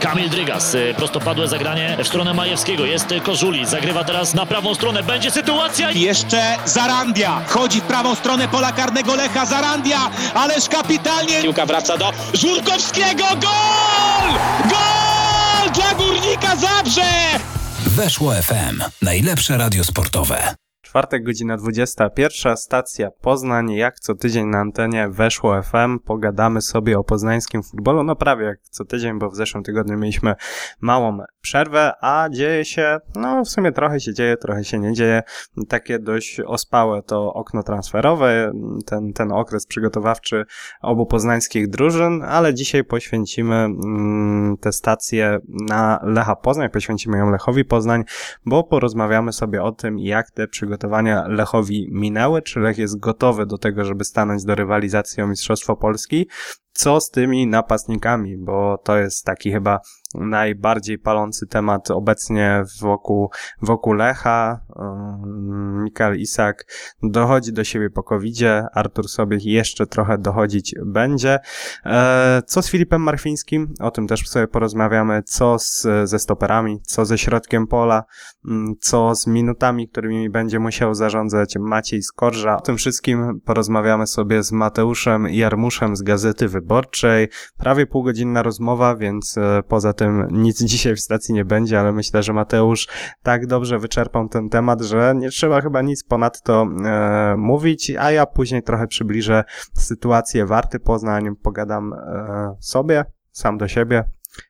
Kamil Drygas, y, prostopadłe zagranie w stronę Majewskiego. Jest Kożuli, zagrywa teraz na prawą stronę. Będzie sytuacja. Jeszcze Zarandia. Wchodzi w prawą stronę pola karnego Lecha Zarandia. Ależ kapitalnie. Piłka wraca do Żurkowskiego. Gol! Gol dla Górnika Zabrze! Weszło FM. Najlepsze radio sportowe. Czwartek, godzina 21, stacja Poznań, jak co tydzień na antenie weszło FM, pogadamy sobie o poznańskim futbolu, no prawie jak co tydzień, bo w zeszłym tygodniu mieliśmy małą przerwę, a dzieje się, no w sumie trochę się dzieje, trochę się nie dzieje, takie dość ospałe to okno transferowe, ten, ten okres przygotowawczy obu poznańskich drużyn, ale dzisiaj poświęcimy mm, tę stację na Lecha Poznań, poświęcimy ją Lechowi Poznań, bo porozmawiamy sobie o tym, jak te przygotowania Lechowi minęły, czy Lech jest gotowy do tego, żeby stanąć do rywalizacji o Mistrzostwo Polski, co z tymi napastnikami, bo to jest taki chyba najbardziej palący temat obecnie wokół, wokół Lecha. Um, Mikael Isak dochodzi do siebie po covidzie, Artur Sobiech jeszcze trochę dochodzić będzie. E, co z Filipem Marfińskim? O tym też sobie porozmawiamy. Co z, ze stoperami? Co ze środkiem pola? Mm, co z minutami, którymi będzie musiał zarządzać Maciej Skorża? O tym wszystkim porozmawiamy sobie z Mateuszem Jarmuszem z Gazety Wyborczej. Prawie półgodzinna rozmowa, więc e, poza tym nic dzisiaj w stacji nie będzie, ale myślę, że Mateusz tak dobrze wyczerpał ten temat, że nie trzeba chyba nic ponadto e, mówić, a ja później trochę przybliżę sytuację Warty Poznań, pogadam e, sobie, sam do siebie,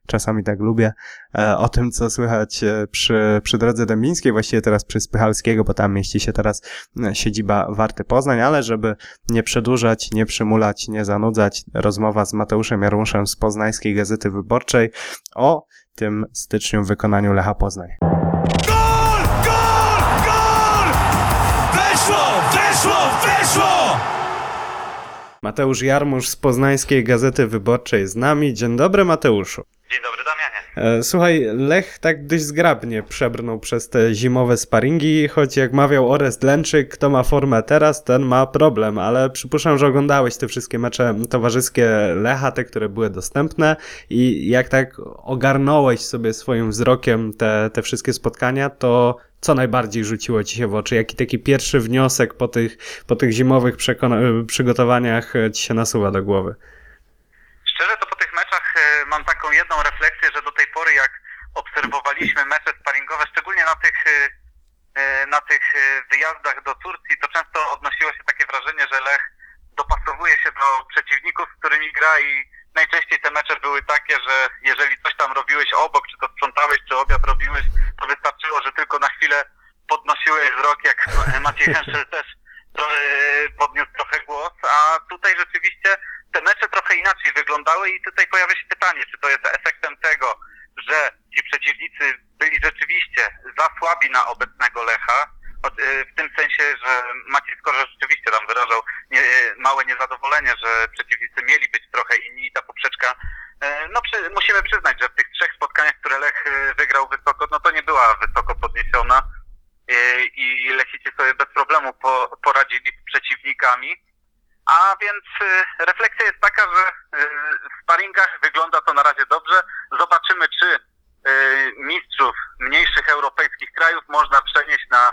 czasami tak lubię, e, o tym, co słychać e, przy, przy drodze dębińskiej, właściwie teraz przy Spychalskiego, bo tam mieści się teraz e, siedziba Warty Poznań, ale żeby nie przedłużać, nie przymulać, nie zanudzać, rozmowa z Mateuszem Jarmuszem z Poznańskiej Gazety Wyborczej o tym styczniu wykonaniu Lecha Poznań. Mateusz Jarmusz z Poznańskiej Gazety Wyborczej z nami. Dzień dobry Mateuszu. Dzień dobry Damianie. E, Słuchaj, Lech tak dość zgrabnie przebrnął przez te zimowe sparingi, choć jak mawiał Orest Lęczyk, kto ma formę teraz, ten ma problem, ale przypuszczam, że oglądałeś te wszystkie mecze towarzyskie Lecha, te, które były dostępne i jak tak ogarnąłeś sobie swoim wzrokiem te, te wszystkie spotkania, to co najbardziej rzuciło ci się w oczy? Jaki taki pierwszy wniosek po tych, po tych zimowych przekona- przygotowaniach e, ci się nasuwa do głowy? Szczerze to po tych meczach e, mam taką jedną refleksję, że do tej pory jak obserwowaliśmy mecze sparingowe, szczególnie na tych, e, e, na tych e, wyjazdach do Turcji, to często odnosiło się takie wrażenie, że Lech dopasowuje się do przeciwników, z którymi gra i najczęściej te mecze były takie, że jeżeli coś tam robiłeś obok, czy to sprzątałeś, czy obiad robiłeś, to wystarczyło, że tylko na chwilę podnosiłeś wzrok, jak Maciej Henszel też e, podniósł trochę głos, a tutaj rzeczywiście te mecze trochę inaczej wyglądały i tutaj pojawia się pytanie, czy to jest efektem tego, że ci przeciwnicy byli rzeczywiście za słabi na obecnego Lecha, e, w tym sensie, że Maciej Skorża rzeczywiście tam wyrażał nie, małe niezadowolenie, że przeciwnicy mieli być trochę inni i ta poprzeczka, e, no przy, musimy przyznać, że w tych trzech spotkaniach, które Lech e, wygrał wysoko, no to nie była wysoko podniesiona. e, i Lechici sobie bez problemu po, poradzili z przeciwnikami. A więc y, refleksja jest taka, że y, w sparingach wygląda to na razie dobrze. Zobaczymy, czy y, mistrzów mniejszych europejskich krajów można przenieść na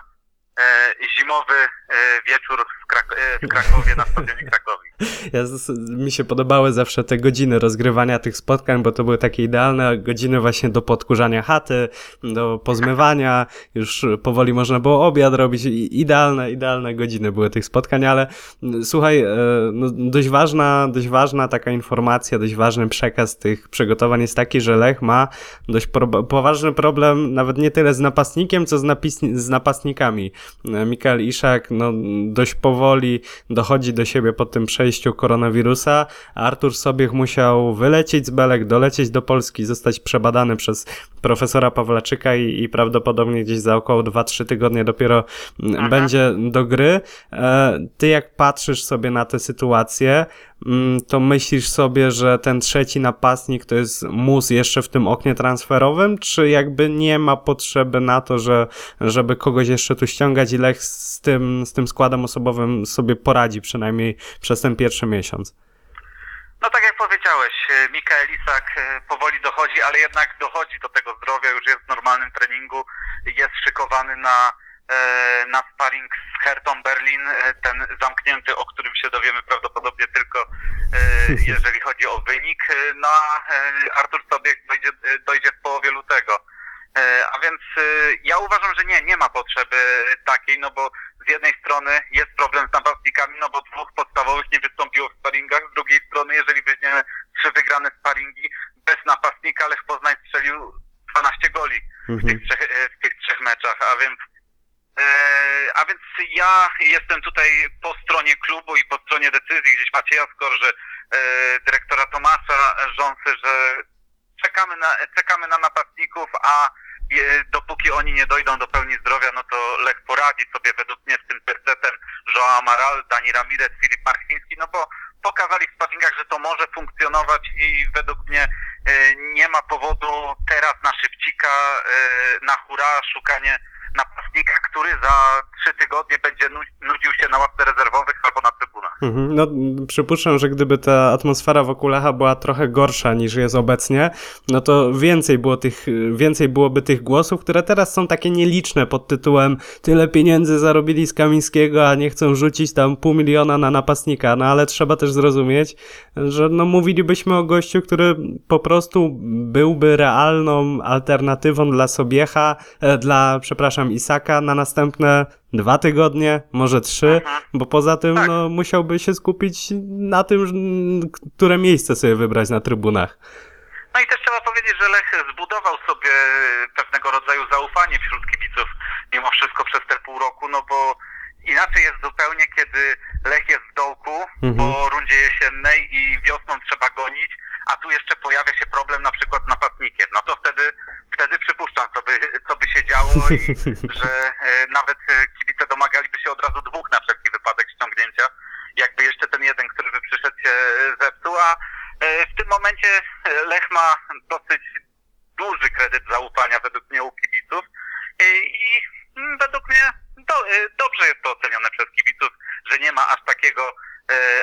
zimowy y, wieczór w, Krak- y, w Krakowie na stadionie Krakowi. Ja, mi się podobały zawsze te godziny rozgrywania tych spotkań, bo to były takie idealne godziny właśnie do podkurzania chaty, do pozmywania, już powoli można było obiad robić. Idealne, idealne godziny były tych spotkań, ale mm, słuchaj, e, no, dość ważna, dość ważna taka informacja, dość ważny przekaz tych przygotowań jest taki, że Lech ma dość pro, poważny problem, nawet nie tyle z napastnikiem, co z, napis, z napastnikami. E, Mikael Iszak, no, dość powoli dochodzi do siebie po tym przejściu koronawirusa. Artur Sobiech musiał wylecieć z Belek, dolecieć do Polski, zostać przebadany przez profesora Pawlaczyka i, i prawdopodobnie gdzieś za około 2-3 tygodnie dopiero mm, będzie do gry. E, Ty jak patrzysz sobie na tę sytuację, to myślisz sobie, że ten trzeci napastnik to jest mus jeszcze w tym oknie transferowym, czy jakby nie ma potrzeby na to, że, żeby kogoś jeszcze tu ściągać i Lech z tym, z tym składem osobowym sobie poradzi przynajmniej przez ten pierwszy miesiąc? No tak jak powiedziałeś, powiedziałeś, e, Mikael Isak e, powoli dochodzi, ale jednak dochodzi do tego zdrowia, już jest w normalnym treningu, jest szykowany na, e, na sparring z Hertą Berlin, e, ten zamknięty, o którym się dowiemy prawdopodobnie tylko e, jeżeli chodzi o wynik, e, no a Artur Sobiek dojdzie, dojdzie w połowie lutego. A więc ja uważam, że nie, nie ma potrzeby takiej, no bo z jednej strony jest problem z napastnikami, no bo dwóch podstawowych nie wystąpiło w sparingach, z drugiej strony, jeżeli weźmiemy trzy wygrane sparingi bez napastnika, Lech Poznań strzelił 12 goli w tych trzech, w tych trzech meczach, a więc a więc ja jestem tutaj po stronie klubu i po stronie decyzji. Gdzieś Macieja Skorży, e, dyrektora Tomasza Rząsy, że czekamy na, czekamy na napastników, a e, dopóki oni nie dojdą do pełni zdrowia, no to Lech poradzi sobie według mnie z tym tercetem Joao Amaral, Dani Ramirez, Filip Marchiński, no bo pokazali w sparingach, że to może funkcjonować i według mnie e, nie ma powodu teraz na szybcika, e, na hura, szukanie napastnika, który za trzy tygodnie będzie nu- nudził się na ławce trybunach. Mhm. No, przypuszczam, że gdyby ta atmosfera wokół Lecha była trochę gorsza niż jest obecnie, no to więcej, było tych, więcej byłoby tych głosów, które teraz są takie nieliczne pod tytułem tyle pieniędzy zarobili z Kamińskiego, a nie chcą rzucić tam pół miliona na napastnika, no ale trzeba też zrozumieć, że no mówilibyśmy o gościu, który po prostu byłby realną alternatywą dla Sobiecha, e, dla, przepraszam, Isaka na następne dwa tygodnie, może trzy, Mhm. bo poza tym Tak. no, musiałby się skupić na tym, które miejsce sobie wybrać na trybunach. No i też trzeba powiedzieć, że Lech zbudował sobie pewnego rodzaju zaufanie wśród kibiców mimo wszystko przez te pół roku, no bo inaczej jest zupełnie, kiedy Lech jest w dołku Mhm. po rundzie jesiennej i wiosną trzeba gonić, a tu jeszcze pojawia się problem na przykład z napastnikiem. No to wtedy, wtedy przypuszczam, co by, co by się działo i że e, nawet e, kibice domagaliby się od razu dwóch na wszelki wypadek ściągnięcia, jakby jeszcze ten jeden, który by przyszedł się e, zepsuł, a e, w tym momencie Lech ma dosyć duży kredyt zaufania według mnie u kibiców e, i mm, według mnie do, dobrze jest to ocenione przez kibiców, że nie ma aż takiego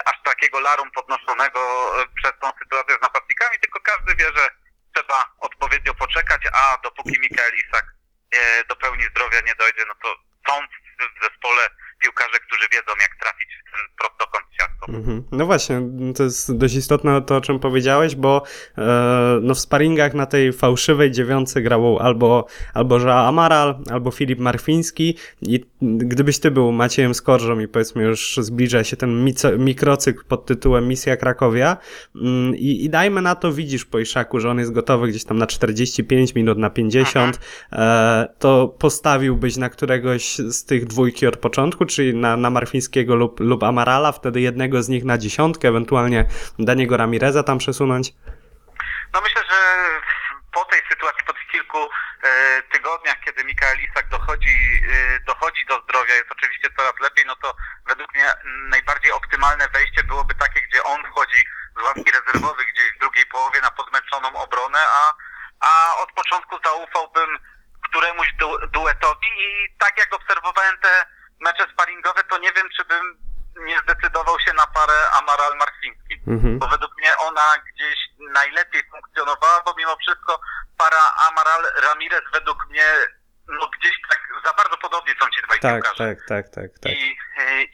aż takiego larum podnoszonego e, przez tą sytuację z napastnikami, tylko każdy wie, że trzeba odpowiednio poczekać, a dopóki Mikael Isak e, do pełni zdrowia nie dojdzie, no to są w zespole piłkarze, którzy wiedzą jak trafić w ten prostokąt siatką. Mhm. No właśnie, to jest dość istotne to, o czym powiedziałeś, bo e, no w sparingach na tej fałszywej dziewiątce grał albo, albo Joao Amaral, albo Filip Marfiński i gdybyś ty był Maciejem Skorżą i powiedzmy już zbliża się ten mikrocykl pod tytułem Misja Krakowia mm, i, i dajmy na to, widzisz po Iszaku, że on jest gotowy gdzieś tam na 45 minut, na 50, e, to postawiłbyś na któregoś z tych dwójki od początku, czyli na, na Marfińskiego lub, lub Amarala, wtedy jednego z nich na dziesiątkę, ewentualnie Daniego Ramireza tam przesunąć? No myślę, że po tej sytuacji, po tych kilku e, tygodniach, kiedy Mikael Isak dochodzi, e, dochodzi do zdrowia, jest oczywiście coraz lepiej, no to według mnie najbardziej optymalne wejście byłoby takie, gdzie on wchodzi z ławki rezerwowych gdzieś w drugiej połowie na podmęczoną obronę, a, a od początku zaufałbym któremuś du duetowi i tak jak obserwowałem te mecze sparingowe, to nie wiem, czy bym nie zdecydował się na parę Amaral-Marfiński Mhm. bo według mnie ona gdzieś najlepiej funkcjonowała, bo mimo wszystko para Amaral Ramirez według mnie no gdzieś tak za bardzo podobnie są ci dwaj Tak, piłkarze. tak, tak, tak, tak. I,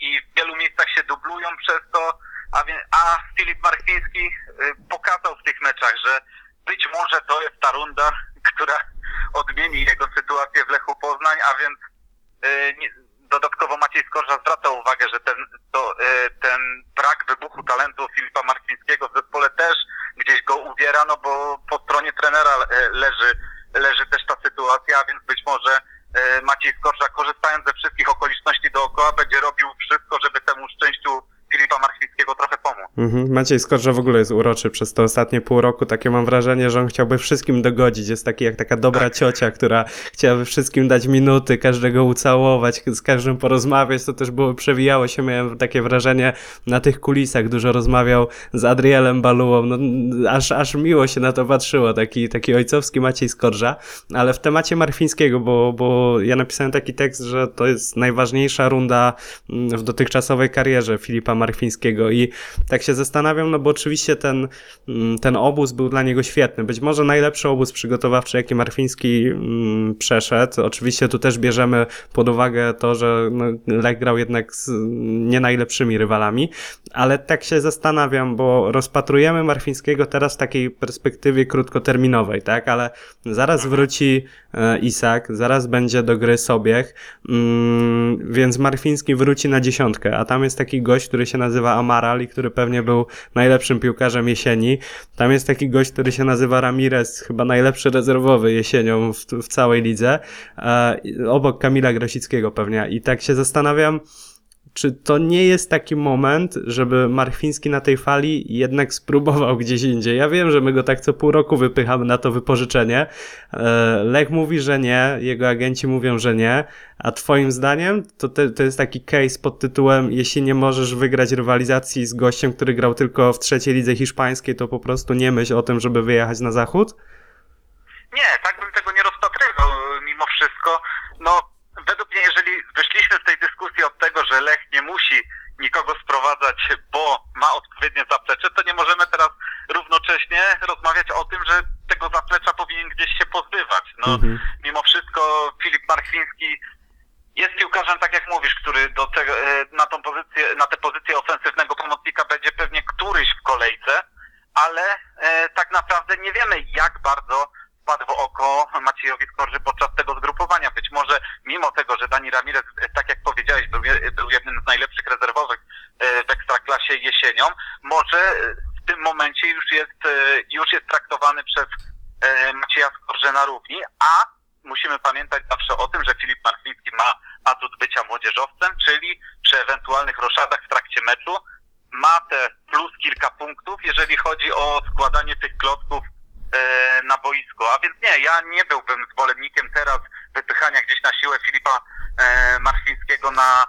I w wielu miejscach się dublują przez to, a, wie, a Filip Marchiński y, pokazał w tych meczach, że być może to jest ta runda, która odmieni jego sytuację w Lechu Poznań, a więc y, nie, dodatkowo Maciej Skorża zwraca uwagę, że ten, to, y, ten brak wybuchu talentu Filipa Marcińskiego w zespole też gdzieś go uwiera, no bo po stronie trenera y, leży, leży też ta sytuacja, a więc być może y, Maciej Skorża korzystając ze wszystkich okoliczności dookoła będzie robił wszystko, żeby temu szczęściu Filipa Marcińskiego trochę pomóc. Mhm. Maciej Skorża w ogóle jest uroczy przez te ostatnie pół roku. Takie mam wrażenie, że on chciałby wszystkim dogodzić. Jest taki jak taka dobra ciocia, która chciałaby wszystkim dać minuty, każdego ucałować, z każdym porozmawiać. To też było, przewijało się, miałem takie wrażenie na tych kulisach. Dużo rozmawiał z Adrielem Balułą. No, aż, aż miło się na to patrzyło. Taki, taki ojcowski Maciej Skorża. Ale w temacie Marfińskiego, bo, bo ja napisałem taki tekst, że to jest najważniejsza runda mm, w dotychczasowej karierze Filipa Marfińskiego i tak się się zastanawiam, no bo oczywiście ten, mm, ten obóz był dla niego świetny. Być może najlepszy obóz przygotowawczy, jaki Marfiński mm, przeszedł. Oczywiście tu też bierzemy pod uwagę to, że no, Lech grał jednak z nie najlepszymi rywalami, ale tak się zastanawiam, bo rozpatrujemy Marfińskiego teraz w takiej perspektywie krótkoterminowej, tak? Ale zaraz wróci e, Isak, zaraz będzie do gry Sobiech, mm, więc Marfiński wróci na dziesiątkę, a tam jest taki gość, który się nazywa Amaral i który pewnie był najlepszym piłkarzem jesieni. Tam jest taki gość, który się nazywa Ramirez, chyba najlepszy rezerwowy jesienią w, w całej lidze, e, obok Kamila Grosickiego pewnie. I tak się zastanawiam, czy to nie jest taki moment, żeby Marfiński na tej fali jednak spróbował gdzieś indziej? Ja wiem, że my go tak co pół roku wypychamy na to wypożyczenie. E, Lech mówi, że nie, jego agenci mówią, że nie. A twoim zdaniem to, to jest taki case pod tytułem jeśli nie możesz wygrać rywalizacji z gościem, który grał tylko w trzeciej lidze hiszpańskiej, to po prostu nie myśl o tym, żeby wyjechać na zachód? Nie, tak bym tego nie rozpatrywał mimo wszystko. No, według mnie, jeżeli wyszliśmy z tej dyskusji od tego, że Lech nie musi nikogo sprowadzać, bo ma odpowiednie zaplecze, to nie możemy teraz równocześnie rozmawiać o tym, że tego zaplecza powinien gdzieś się pozbywać. No, Mhm. mimo wszystko Filip Marchwiński jest piłkarzem, tak jak mówisz, który do tego, e, na tą pozycję, na tę pozycję ofensywnego pomocnika będzie pewnie któryś w kolejce, ale e, tak naprawdę nie wiemy, jak bardzo wpadł w oko Maciejowi Skorży podczas tego zgrupowania. Być może mimo tego, że Dani Ramirez, e, tak jak powiedziałeś, był, je- był jednym z najlepszych rezerwowych e, w Ekstraklasie jesienią, może e, w tym momencie już jest, e, już jest traktowany przez e, Macieja Skorżę na równi, a musimy pamiętać zawsze o tym, że Filip Markwiński ma atut bycia młodzieżowcem, czyli przy ewentualnych roszadach w trakcie meczu ma te plus kilka punktów, jeżeli chodzi o składanie tych klocków e, na boisku. A więc nie, ja nie byłbym zwolennikiem teraz wypychania gdzieś na siłę Filipa e, Markwińskiego na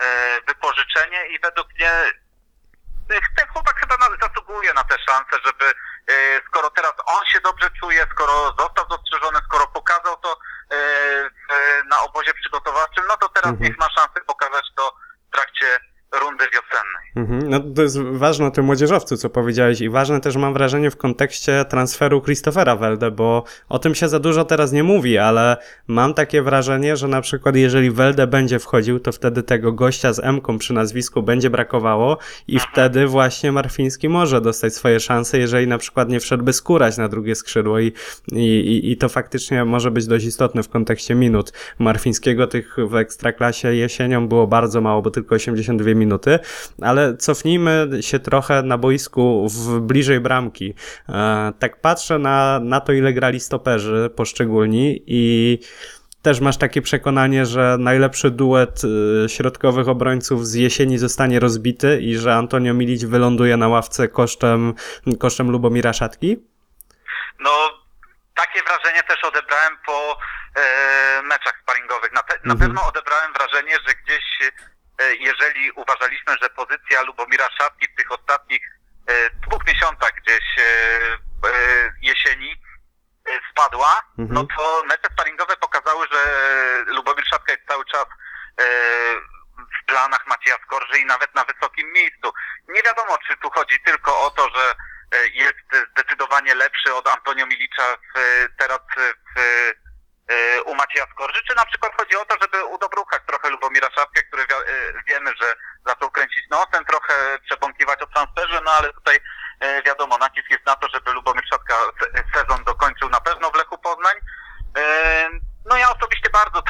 e, wypożyczenie i według mnie e, ten chłopak chyba na, zasługuje na tę szansę, żeby e, skoro teraz on się dobrze czuje, skoro został dostrzeżony, skoro pokazał to e, na obozie przygotowawczym, no to teraz Mhm. niech ma szansę pokazać to w trakcie rundy wiosennej. Mhm. No to jest ważne o tym młodzieżowcu, co powiedziałeś i ważne też mam wrażenie w kontekście transferu Christophera Welde, bo o tym się za dużo teraz nie mówi, ale mam takie wrażenie, że na przykład jeżeli Welde będzie wchodził, to wtedy tego gościa z M-ką przy nazwisku będzie brakowało i wtedy właśnie Marfiński może dostać swoje szanse, jeżeli na przykład nie wszedłby skórać na drugie skrzydło i, i, i, i to faktycznie może być dość istotne w kontekście minut. Marfińskiego tych w Ekstraklasie jesienią było bardzo mało, bo tylko 82 minuty, ale cofnijmy się trochę na boisku w bliżej bramki. E, tak patrzę na, na to, ile grali stoperzy poszczególni i też masz takie przekonanie, że najlepszy duet y, środkowych obrońców z jesieni zostanie rozbity i że Antonio Milić wyląduje na ławce kosztem, kosztem Lubomira Szatki? No, takie wrażenie też odebrałem po e, meczach sparingowych. Na, pe- na Mhm. pewno odebrałem wrażenie, że gdzieś, e, jeżeli uważaliśmy, że pozycja Lubomira Szatki w tych ostatnich e, dwóch miesiącach gdzieś e, e, jesieni e, spadła, Mhm. no to mecze sparingowe pokazały, że Lubomir Szatka jest cały czas e, w planach Macieja Skorży i nawet na wysokim miejscu. Nie wiadomo, czy tu chodzi tylko o to, że e, jest zdecydowanie lepszy od Antonio Milicza w, teraz w, e, u Macieja Skorży, czy na przykład chodzi o to, żeby udobruchać trochę Lubomira Szapkę, który e, wiemy, że zaczął kręcić nosem, trochę przebąkiwać o transferze, no ale tutaj e, wiadomo, nacisk jest na to, żeby Lubomir Szapka se- sezon dokończył na pewno w Lechu Poznań. No ja osobiście bardzo,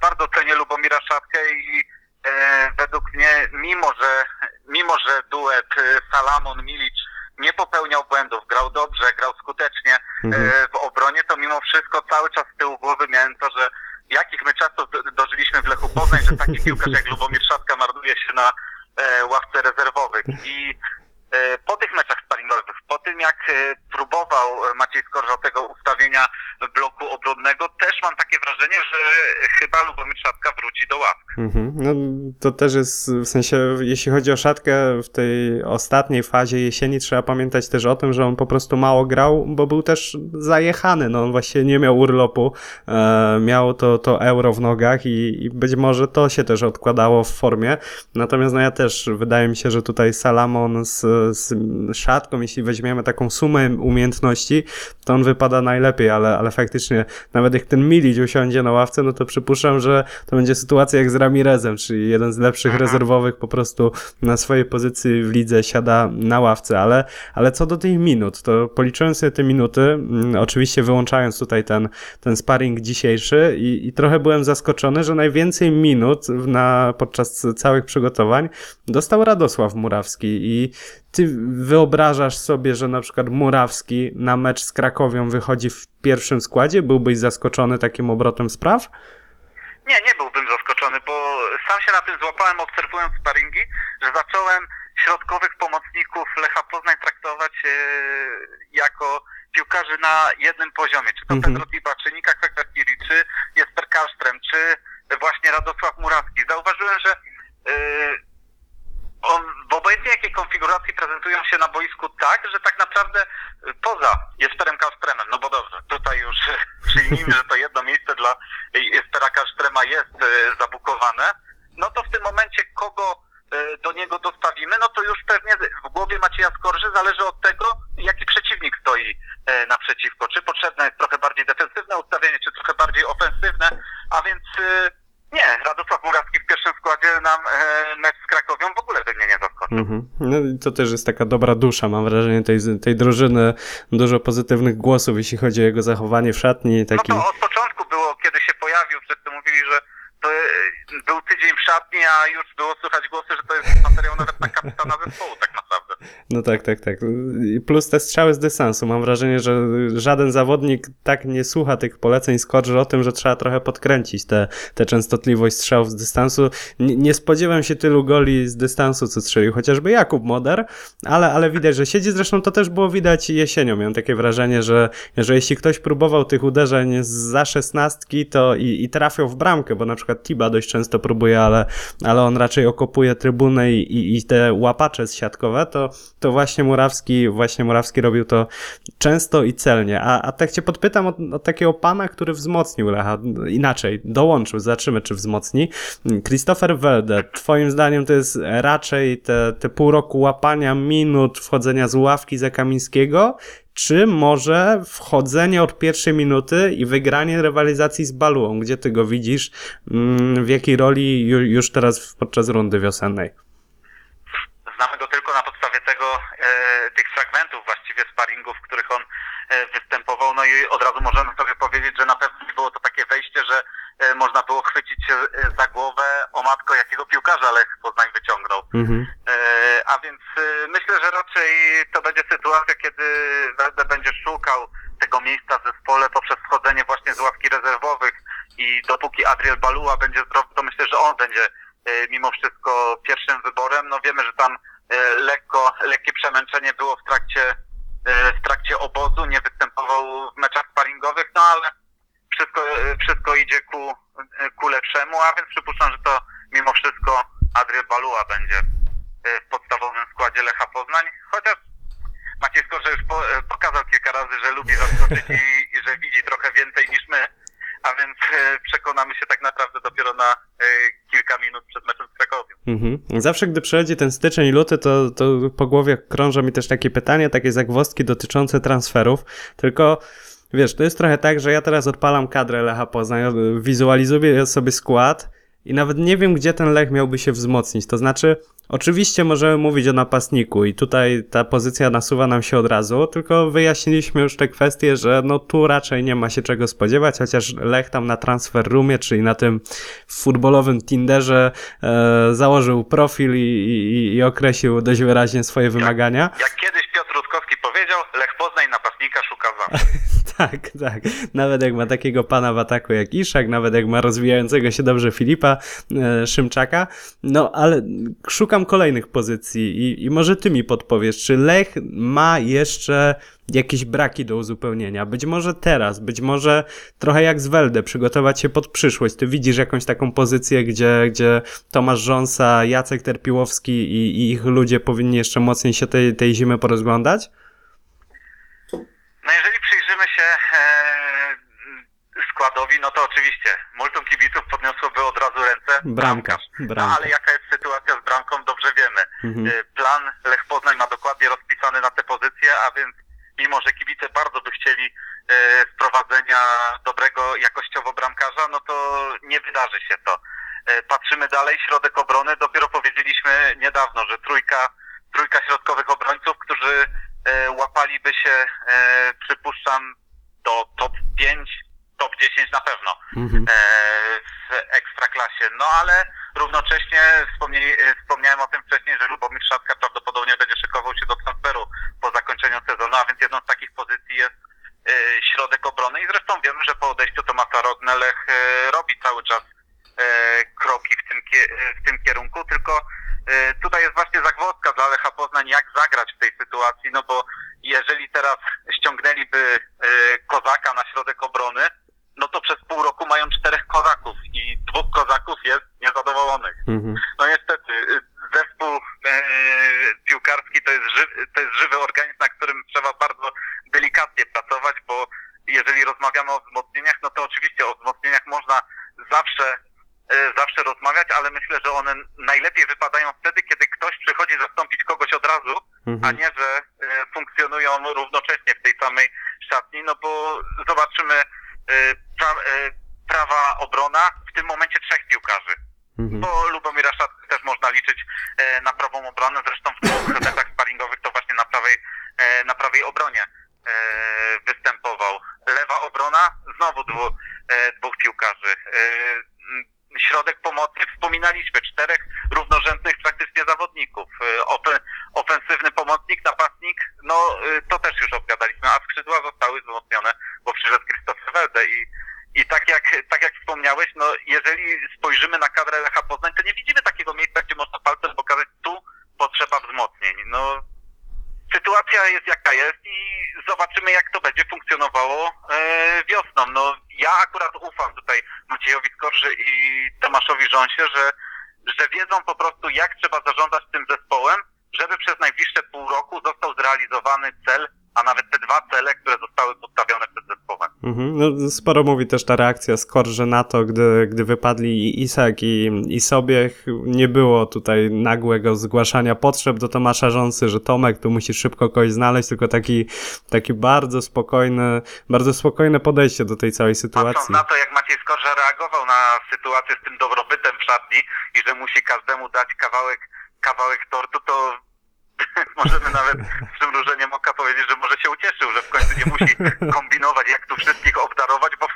bardzo cenię Lubomira Szapkę i według mnie, mimo że, mimo że duet Salamon-Milic nie popełniał błędów, grał dobrze, grał skutecznie Mhm. e, w obronie, to mimo wszystko cały czas z tyłu głowy miałem to, że jakich my czasów do- dożyliśmy w Lechu Poznań, że taki piłkarz jak Lubomir Szatka marnuje się na e, ławce rezerwowych i e, po tych meczach sparingowych, po tym jak próbował Maciej Skorża tego ustawienia bloku obronnego, też mam takie wrażenie, że chyba Lubomir Szatka wróci do ław. Mhm. No, to też jest w sensie, jeśli chodzi o szatkę w tej ostatniej fazie jesieni, trzeba pamiętać też o tym, że on po prostu mało grał, bo był też zajechany. No, on właśnie nie miał urlopu, e, miał to, to euro w nogach i, i być może to się też odkładało w formie. Natomiast no ja też wydaje mi się, że tutaj Salamon z, z szatką, jeśli weźmiemy taką sumę umiejętności, to on wypada najlepiej, ale, ale faktycznie nawet jak ten Milić usiądzie na ławce, no to przypuszczam, że to będzie sytuacja jak z Ramirezem, czyli jeden z lepszych Aha. rezerwowych po prostu na swojej pozycji w lidze siada na ławce, ale, ale co do tych minut, to policzyłem sobie te minuty, mm, oczywiście wyłączając tutaj ten, ten sparring dzisiejszy i, i trochę byłem zaskoczony, że najwięcej minut na, podczas całych przygotowań dostał Radosław Murawski i ty wyobrażasz sobie, że na przykład Murawski na mecz z Krakowią wychodzi w pierwszym składzie? Byłbyś zaskoczony takim obrotem spraw? Nie, nie byłbym sam się na tym złapałem obserwując sparingi, że zacząłem środkowych pomocników Lecha Poznań traktować e, jako piłkarzy na jednym poziomie. Czy to Mhm. Pedro Tiba, czy Nika Kwekwerkiri, czy Jesper Karlström, czy właśnie Radosław Murawski. Zauważyłem, że e, on w obojętnie jakiej konfiguracji prezentują się na boisku tak, że tak naprawdę e, poza Jesperem Karlströmem, no bo dobrze, tutaj już przyjmijmy, że to jedno miejsce dla Jespera Karlströma jest e, zabukowane, no to w tym momencie kogo e, do niego dostawimy, no to już pewnie w głowie Macieja Skorży zależy od tego, jaki przeciwnik stoi e, naprzeciwko. Czy potrzebne jest trochę bardziej defensywne ustawienie, czy trochę bardziej ofensywne, a więc e, nie, Radosław Murawski w pierwszym składzie nam mecz z Krakowią w ogóle by mnie nie zaskoczył. Mhm. No i to też jest taka dobra dusza, mam wrażenie, tej, tej drużyny. Dużo pozytywnych głosów, jeśli chodzi o jego zachowanie w szatni. Taki... No to od początku było, kiedy się pojawił, wszyscy mówili, że to e, był tydzień w szatni, a już było słychać głosy, że to jest materiał nawet na kapitana zespołu tak. No tak, tak, tak. Plus te strzały z dystansu. Mam wrażenie, że żaden zawodnik tak nie słucha tych poleceń Skorży o tym, że trzeba trochę podkręcić tę te, częstotliwość strzałów z dystansu. Nie, nie spodziewam się tylu goli z dystansu, co strzelił chociażby Jakub Moder, ale, ale widać, że siedzi. Zresztą to też było widać jesienią. Miałem takie wrażenie, że, że jeśli ktoś próbował tych uderzeń za szesnastki, to i, i trafiał w bramkę, bo na przykład Tiba dość często próbuje, ale, ale on raczej okopuje trybunę i, i, i te łapacze siatkowe, to, to właśnie Murawski, właśnie Murawski robił to często i celnie. A, a tak cię podpytam o, o takiego pana, który wzmocnił Lecha. Inaczej, dołączył, zobaczymy czy wzmocni. Christopher Welde, twoim zdaniem to jest raczej te, te pół roku łapania minut, wchodzenia z ławki za Kamińskiego, czy może wchodzenie od pierwszej minuty i wygranie rywalizacji z Baluą? Gdzie ty go widzisz? Mm, W jakiej roli ju- już teraz podczas rundy wiosennej? Znamy go tylko na tego, e, tych fragmentów właściwie sparingów, w których on e, występował. No i od razu możemy sobie powiedzieć, że na pewno nie było to takie wejście, że e, można było chwycić się za głowę o matko, jakiego piłkarza Lech Poznań wyciągnął. Mhm. A więc myślę, że raczej to będzie sytuacja, kiedy Welde będzie szukał tego miejsca w zespole poprzez wchodzenie właśnie z ławki rezerwowych i dopóki Adriel Balua będzie zdrowy, to myślę, że on będzie mimo wszystko pierwszym wyborem. No wiemy, że tam lekko, lekkie przemęczenie było w trakcie, e, w trakcie obozu, nie występował w meczach sparingowych, no ale wszystko, e, wszystko idzie ku, e, ku lepszemu, a więc przypuszczam, że to mimo wszystko Adriel Balua będzie e, w podstawowym składzie Lecha Poznań, chociaż Maciej Skorze już po, e, pokazał kilka razy, że lubi zaskoczyć i, i że widzi trochę więcej niż my, a więc e, przekonamy się tak naprawdę dopiero na e, kilka minut przed meczem. Mhm. Zawsze, gdy przychodzi ten styczeń luty, to, to po głowie krążą mi też takie pytania, takie zagwozdki dotyczące transferów. Tylko, wiesz, to jest trochę tak, że ja teraz odpalam kadrę Lecha Poznań, wizualizuję sobie skład i nawet nie wiem, gdzie ten Lech miałby się wzmocnić. To znaczy, oczywiście możemy mówić o napastniku i tutaj ta pozycja nasuwa nam się od razu, tylko wyjaśniliśmy już te kwestie, że no tu raczej nie ma się czego spodziewać, chociaż Lech tam na transfer roomie, czyli na tym futbolowym Tinderze e, założył profil i, i, i określił dość wyraźnie swoje wymagania. Jak kiedyś Piotr Rutkowski powiedział, Lech Poznań napastników napastnika szuka zawsze. Tak, tak. Nawet jak ma takiego pana w ataku jak Iszak, nawet jak ma rozwijającego się dobrze Filipa e, Szymczaka. No, ale szukam kolejnych pozycji i, i może ty mi podpowiesz, czy Lech ma jeszcze jakieś braki do uzupełnienia? Być może teraz, być może trochę jak z Welde, przygotować się pod przyszłość. Ty widzisz jakąś taką pozycję, gdzie, gdzie Tomasz Rząsa, Jacek Terpiłowski i, i ich ludzie powinni jeszcze mocniej się tej, tej zimy porozglądać? No jeżeli przyjrzymy się e, składowi, no to oczywiście multum kibiców podniosłoby od razu ręce. Bramkarz, No bramkarz. ale jaka jest sytuacja z bramką, dobrze wiemy. Mhm. E, Plan Lech Poznań ma dokładnie rozpisany na tę pozycję, a więc mimo, że kibice bardzo by chcieli e, sprowadzenia dobrego jakościowo bramkarza, no to nie wydarzy się to. E, Patrzymy dalej, środek obrony, dopiero powiedzieliśmy niedawno, że trójka, trójka środkowych obrońców, którzy e, łapaliby się, e, przypuszczam, do top 5, top 10 na pewno Mhm. e, w ekstraklasie. No ale równocześnie e, wspomniałem o tym wcześniej, że Lubomir Szatka prawdopodobnie będzie szykował się do transferu po zakończeniu sezonu, a więc jedną z takich pozycji jest e, środek obrony i zresztą wiemy, że po odejściu Tomasa Rodnelech e, robi cały czas e, kroki w tym, kie- e, w tym kierunku, tylko e, tutaj jest właśnie zagwozdka dla Lecha Poznań, jak zagrać w tej sytuacji, no bo jeżeli teraz ściągnęliby e, Kozaka na środek obrony, no to przez pół roku mają czterech kozaków i dwóch kozaków jest niezadowolonych. Mhm. No niestety, y, zespół e, piłkarski to jest, żywy, to jest żywy organizm, na którym trzeba bardzo delikatnie pracować, bo jeżeli rozmawiamy o wzmocnieniach, no to oczywiście o wzmocnieniach można zawsze e, zawsze rozmawiać, ale myślę, że one najlepiej wypadają wtedy, kiedy ktoś przychodzi zastąpić kogoś od razu, a Mhm. nie, że e, funkcjonują równocześnie w tej samej szatni, no bo zobaczymy e, pra, e, prawa obrona, w tym momencie trzech piłkarzy, Mhm. bo Lubomira Szatkę też można liczyć e, na prawą obronę, zresztą w dwóch meczach sparingowych to właśnie na prawej, e, na prawej obronie e, występował. Lewa obrona, znowu dwu, e, dwóch piłkarzy. E, Środek pomocy, wspominaliśmy, czterech równorzędnych praktycznie zawodników. E, ofe- ofensywny pomocnik, napastnik, no to też już obgadaliśmy, a skrzydła zostały wzmocnione, bo przyszedł Christopher Welde i, i tak jak, tak jak wspomniałeś, no jeżeli spojrzymy na kadrę Lecha Poznań, to nie widzimy takiego miejsca, gdzie można palcem pokazać, tu potrzeba wzmocnień. No sytuacja jest jaka jest i zobaczymy jak to będzie funkcjonowało e, wiosną. No ja akurat ufam tutaj Maciejowi Skorży i Tomaszowi Rząsie, że, że wiedzą po prostu jak trzeba zarządzać tym zespołem, żeby przez najbliższe pół roku został zrealizowany cel, a nawet te dwa cele, które zostały. Mhm. No, sporo mówi też ta reakcja Skorże na to, gdy, gdy wypadli i Isak i, i Sobiech. Nie było tutaj nagłego zgłaszania potrzeb do Tomasza Rząsy, że Tomek, tu musisz szybko kogoś znaleźć, tylko taki, taki bardzo spokojny, bardzo spokojne podejście do tej całej Patrząc sytuacji. na to, jak Maciej Skorża reagował na sytuację z tym dobrobytem w szatni i że musi każdemu dać kawałek, kawałek tortu, to możemy nawet z przymrużeniem oka powiedzieć, że może się ucieszył, że w końcu nie musi kombinować, jak tu wszystkich obdarować, bo,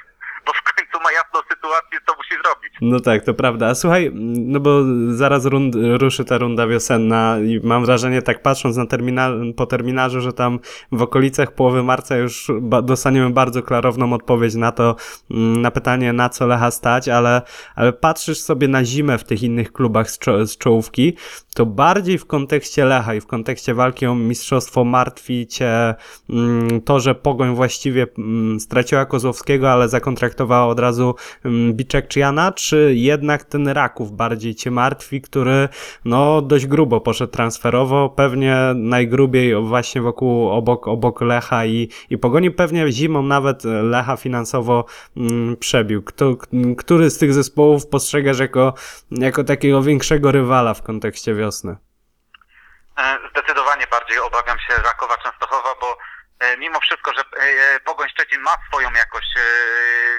bo w końcu ma jasną sytuację, co musi zrobić. No tak, to prawda. A słuchaj, no bo zaraz rund, ruszy ta runda wiosenna i mam wrażenie, tak patrząc na terminal, po terminarzu, że tam w okolicach połowy marca już ba, dostaniemy bardzo klarowną odpowiedź na to, mm, na pytanie, na co Lecha stać, ale, ale patrzysz sobie na zimę w tych innych klubach z, czo, z czołówki, to bardziej w kontekście Lecha i w kontekście walki o mistrzostwo martwi cię mm, to, że Pogoń właściwie mm, straciła Kozłowskiego, ale zakontraktowała od razu mm, Biczek czy jednak ten Raków bardziej cię martwi, który no dość grubo poszedł transferowo, pewnie najgrubiej właśnie wokół, obok, obok Lecha i, i Pogoni, pewnie zimą nawet Lecha finansowo mm, przebił. Kto, który z tych zespołów postrzegasz jako, jako takiego większego rywala w kontekście wiosny? E, Zdecydowanie bardziej obawiam się Rakowa Częstochowa, bo e, mimo wszystko, że e, Pogoń Szczecin ma swoją jakość, e,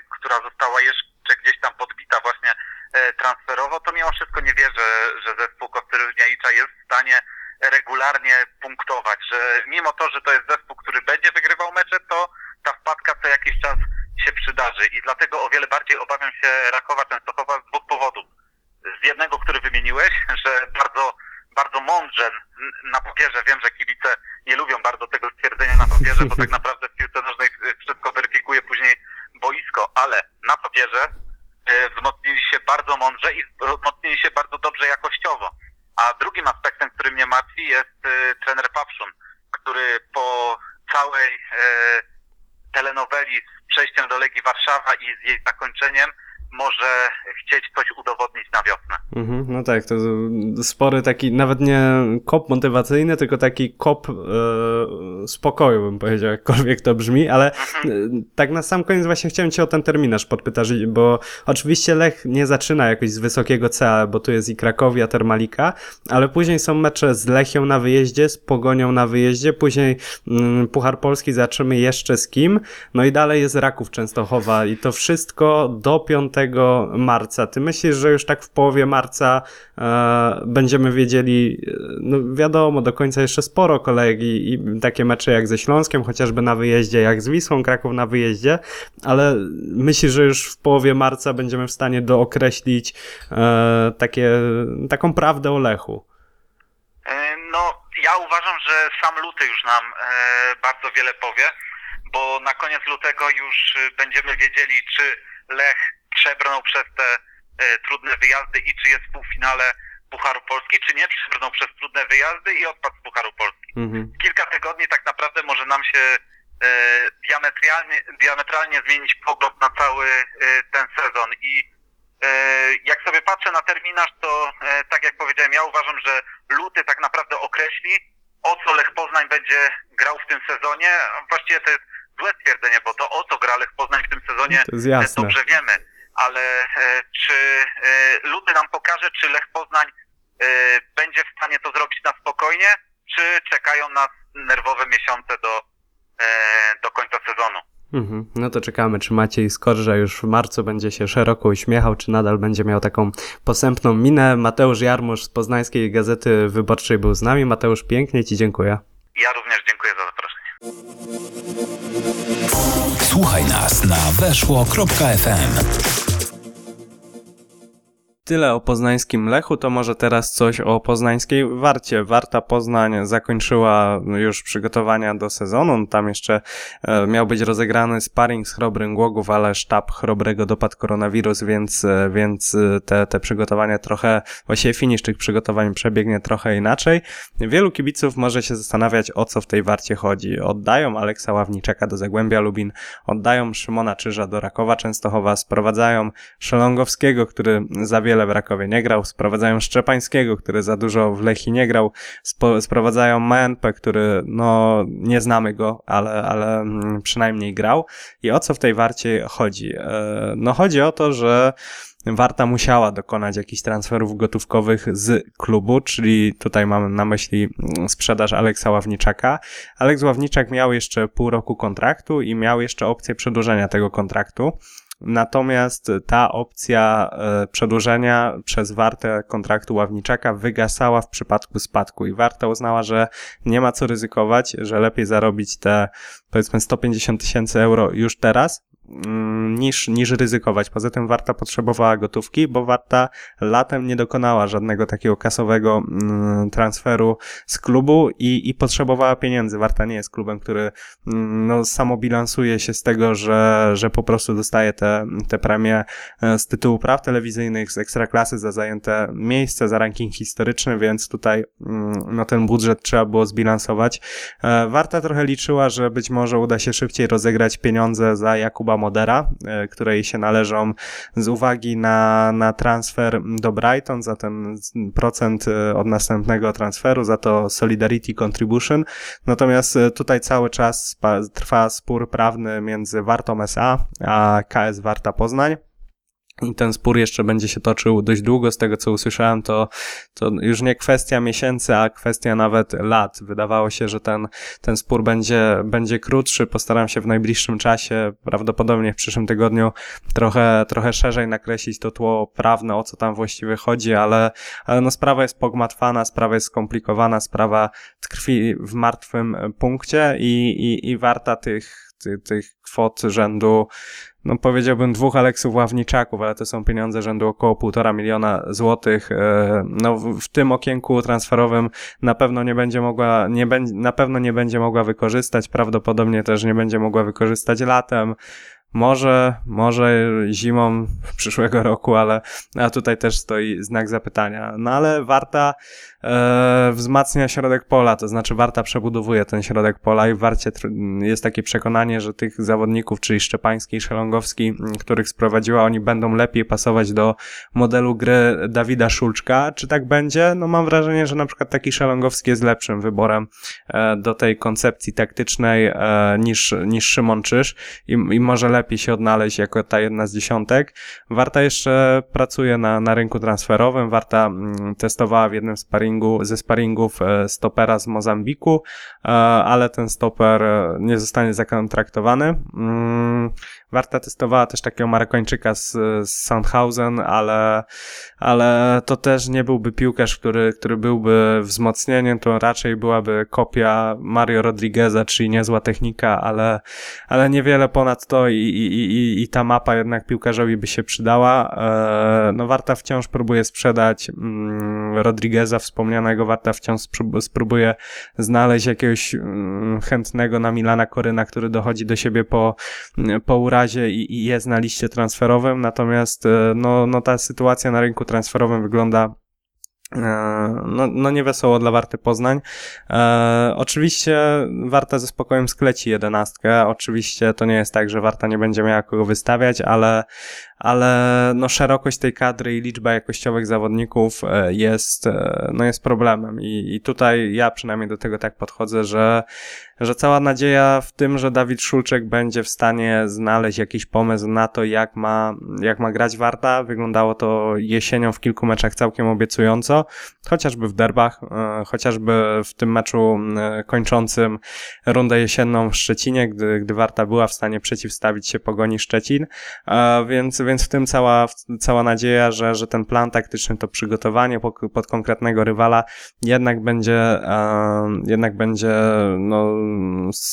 która została jeszcze gdzieś tam podbita właśnie e, transferowo, to mimo wszystko nie wierzę, że zespół Kostyryjnicza jest w stanie regularnie punktować, że mimo to, że to jest zespół, który będzie wygrywał mecze, to ta wpadka co jakiś czas się przydarzy i dlatego o wiele bardziej obawiam się Rakowa Częstochowa z dwóch powodów. Z jednego, który wymieniłeś, że bardzo bardzo mądrze na papierze. Wiem, że kibice nie lubią bardzo tego stwierdzenia na papierze, bo tak naprawdę w piłce nożnej wszystko weryfikuje później boisko, ale na papierze e, wzmocnili się bardzo mądrze i wzmocnili się bardzo dobrze jakościowo. A drugim aspektem, który mnie martwi jest e, trener Papszun, który po całej e, telenoweli z przejściem do Legii Warszawa i z jej zakończeniem może chcieć coś udowodnić na wiosnę. Mhm, no tak, to spory taki, nawet nie kop motywacyjny, tylko taki kop e, spokoju, bym powiedział, jakkolwiek to brzmi, ale e, tak na sam koniec właśnie chciałem cię o ten terminarz podpytać, bo oczywiście Lech nie zaczyna jakoś z wysokiego C, bo tu jest i Krakowia, Termalika, ale później są mecze z Lechią na wyjeździe, z Pogonią na wyjeździe, później mm, Puchar Polski zaczymy jeszcze z kim, no i dalej jest Raków Częstochowa i to wszystko do 5 marca. Ty myślisz, że już tak w połowie marca e, będziemy wiedzieli, e, no wiadomo, do końca jeszcze sporo kolejek i, i takie mecze jak ze Śląskiem, chociażby na wyjeździe, jak z Wisłą Kraków na wyjeździe, ale myślisz, że już w połowie marca będziemy w stanie dookreślić e, takie, taką prawdę o Lechu? E, No, ja uważam, że sam luty już nam e, bardzo wiele powie, bo na koniec lutego już e, będziemy wiedzieli, czy Lech przebrnął przez te e, trudne wyjazdy i czy jest w półfinale Pucharu Polski, czy nie przebrnął przez trudne wyjazdy i odpadł z Pucharu Polski. Mhm. Kilka tygodni tak naprawdę może nam się e, diametralnie, diametralnie zmienić pogląd na cały e, ten sezon i jak sobie patrzę na terminarz, to tak jak powiedziałem, ja uważam, że luty tak naprawdę określi, o co Lech Poznań będzie grał w tym sezonie. Właściwie to jest złe stwierdzenie, bo to o co gra Lech Poznań w tym sezonie To dobrze wiemy, ale e, czy e, luty nam pokaże, czy Lech Poznań e, będzie w stanie to zrobić na spokojnie, czy czekają nas nerwowe miesiące do, do końca sezonu. Mhm. No to czekamy, czy Maciej Skorża już w marcu będzie się szeroko uśmiechał, czy nadal będzie miał taką posępną minę. Mateusz Jarmusz z Poznańskiej Gazety Wyborczej był z nami. Mateusz, pięknie Ci dziękuję. Ja również dziękuję za zaproszenie. Słuchaj nas na weszło.fm. Tyle o poznańskim Lechu, to może teraz coś o poznańskiej Warcie. Warta Poznań zakończyła już przygotowania do sezonu. Tam jeszcze e, miał być rozegrany sparring z Chrobrym Głogów, ale sztab Chrobrego dopadł koronawirus, więc, e, więc e, te, te przygotowania trochę, właściwie finisz tych przygotowań przebiegnie trochę inaczej. Wielu kibiców może się zastanawiać, o co w tej Warcie chodzi. Oddają Aleksa Ławniczaka do Zagłębia Lubin, oddają Szymona Czyża do Rakowa Częstochowa, sprowadzają Szelongowskiego, który za wiele w Rakowie nie grał, sprowadzają Szczepańskiego, który za dużo w Lechi nie grał, spo, sprowadzają Menpę, który no nie znamy go, ale, ale mm, przynajmniej grał. I o co w tej Warcie chodzi? E, No chodzi o to, że Warta musiała dokonać jakichś transferów gotówkowych z klubu, czyli tutaj mamy na myśli mm, sprzedaż Aleksa Ławniczaka. Aleks Ławniczak miał jeszcze pół roku kontraktu i miał jeszcze opcję przedłużenia tego kontraktu. Natomiast ta opcja e, przedłużenia przez Wartę kontraktu Ławniczaka wygasała w przypadku spadku i Warta uznała, że nie ma co ryzykować, że lepiej zarobić te powiedzmy 150 tysięcy euro już teraz, niż, niż ryzykować. Poza tym Warta potrzebowała gotówki, bo Warta latem nie dokonała żadnego takiego kasowego mm, transferu z klubu i, i potrzebowała pieniędzy. Warta nie jest klubem, który mm, no, samobilansuje się z tego, że, że po prostu dostaje te, te premie e, z tytułu praw telewizyjnych, z ekstraklasy za zajęte miejsce, za ranking historyczny, więc tutaj mm, no, ten budżet trzeba było zbilansować. E, Warta trochę liczyła, że być może uda się szybciej rozegrać pieniądze za Jakuba Modera, e, które jej się należą z uwagi na, na transfer do Brighton, za ten procent e, od następnego transferu, za to Solidarity Contribution. Natomiast e, tutaj cały czas trwa spór prawny między Wartą SA a KS Warta Poznań. I ten spór jeszcze będzie się toczył dość długo, z tego co usłyszałem, to, to już nie kwestia miesięcy, a kwestia nawet lat. Wydawało się, że ten, ten spór będzie, będzie krótszy. Postaram się w najbliższym czasie, prawdopodobnie w przyszłym tygodniu, trochę, trochę szerzej nakreślić to tło prawne, o co tam właściwie chodzi, ale, ale no sprawa jest pogmatwana, sprawa jest skomplikowana, sprawa tkwi w martwym punkcie i, i, i warta tych, tych, tych kwot rzędu no powiedziałbym dwóch Aleksów Ławniczaków, ale to są pieniądze rzędu około półtora miliona złotych. E, No w, tym okienku transferowym na pewno nie będzie mogła, nie na pewno nie będzie mogła wykorzystać, prawdopodobnie też nie będzie mogła wykorzystać latem. Może, może zimą przyszłego roku, ale a tutaj też stoi znak zapytania. No ale Warta e, wzmacnia środek pola, to znaczy Warta przebudowuje ten środek pola i w Warcie jest takie przekonanie, że tych zawodników, czyli Szczepański i Szelongowski, których sprowadziła, oni będą lepiej pasować do modelu gry Dawida Szulczka. Czy tak będzie? No mam wrażenie, że na przykład taki Szelongowski jest lepszym wyborem e, do tej koncepcji taktycznej e, niż, niż Szymon Czyż i, i może lepiej się odnaleźć jako ta jedna z dziesiątek. Warta jeszcze pracuje na, na rynku transferowym. Warta testowała w jednym sparingu, ze sparingów e, stopera z Mozambiku, e, ale ten stoper e, nie zostanie zakontraktowany. Warta testowała też takiego Marokończyka z, z Sandhausen, ale, ale to też nie byłby piłkarz, który, który byłby wzmocnieniem, to raczej byłaby kopia Mario Rodrigueza, czyli niezła technika, ale, ale niewiele ponad to i, i, i, i ta mapa jednak piłkarzowi by się przydała. E, no Warta wciąż próbuje sprzedać mm, Rodrigueza wspomnianego, Warta wciąż sprób- spróbuje znaleźć jakiegoś mm, chętnego na Milana Koryna, który dochodzi do siebie po, po urazie i, i jest na liście transferowym, natomiast e, no, no ta sytuacja na rynku transferowym wygląda e, no, no niewesoło dla Warty Poznań. E, oczywiście Warta ze spokojem skleci jedenastkę. Oczywiście to nie jest tak, że Warta nie będzie miała kogo wystawiać, ale, ale no szerokość tej kadry i liczba jakościowych zawodników e, jest, no jest problemem I, i tutaj ja przynajmniej do tego tak podchodzę, że, że cała nadzieja w tym, że Dawid Szulczek będzie w stanie znaleźć jakiś pomysł na to, jak ma, jak ma grać Warta. Wyglądało to jesienią w kilku meczach całkiem obiecująco, chociażby w derbach, e, chociażby w tym meczu e, kończącym rundę jesienną w Szczecinie, gdy, gdy Warta była w stanie przeciwstawić się Pogoni Szczecin, E, więc, więc w tym cała, cała nadzieja, że, że ten plan taktyczny, to przygotowanie pod, konkretnego rywala jednak będzie, jednak będzie no,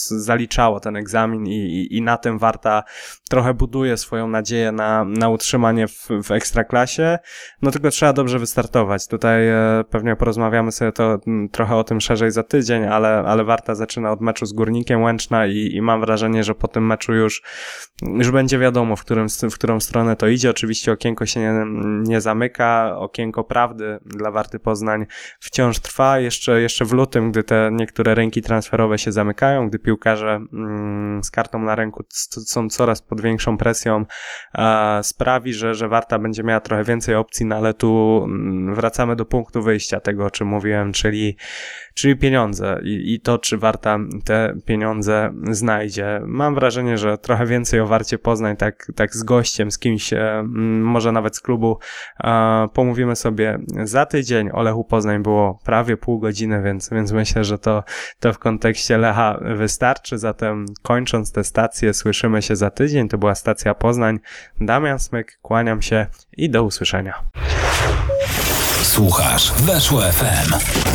zaliczało ten egzamin i, i, i na tym Warta trochę buduje swoją nadzieję na, na utrzymanie w, w ekstraklasie. No tylko trzeba dobrze wystartować. Tutaj e, pewnie porozmawiamy sobie to mm, trochę o tym szerzej za tydzień, ale, ale Warta zaczyna od meczu z Górnikiem Łęczna i, i mam wrażenie, że po tym meczu już, już będzie wiadomo, w, którym, w którą stronę to idzie. Oczywiście okienko się nie, nie zamyka, okienko prawdy dla Warty Poznań wciąż trwa. Jeszcze, jeszcze w lutym, gdy te niektóre rynki transferowe się zamykają, gdy piłkarze mm, z kartą na ręku są coraz pod większą presją, sprawi, że, że Warta będzie miała trochę więcej opcji, no ale tu mm, wracamy do punktu wyjścia tego, o czym mówiłem, czyli, czyli pieniądze I, i to, czy Warta te pieniądze znajdzie. Mam wrażenie, że trochę więcej o Warcie Poznań, tak, tak z gościem, z kimś, e, może nawet z klubu, e, pomówimy sobie za tydzień. O Lechu Poznań było prawie pół godziny, więc, więc myślę, że to, to w kontekście Lecha wystarczy. Zatem kończąc tę stację, słyszymy się za tydzień. To była stacja Poznań. Damian Smyk, kłaniam się i do usłyszenia. Słuchasz Weszło FM.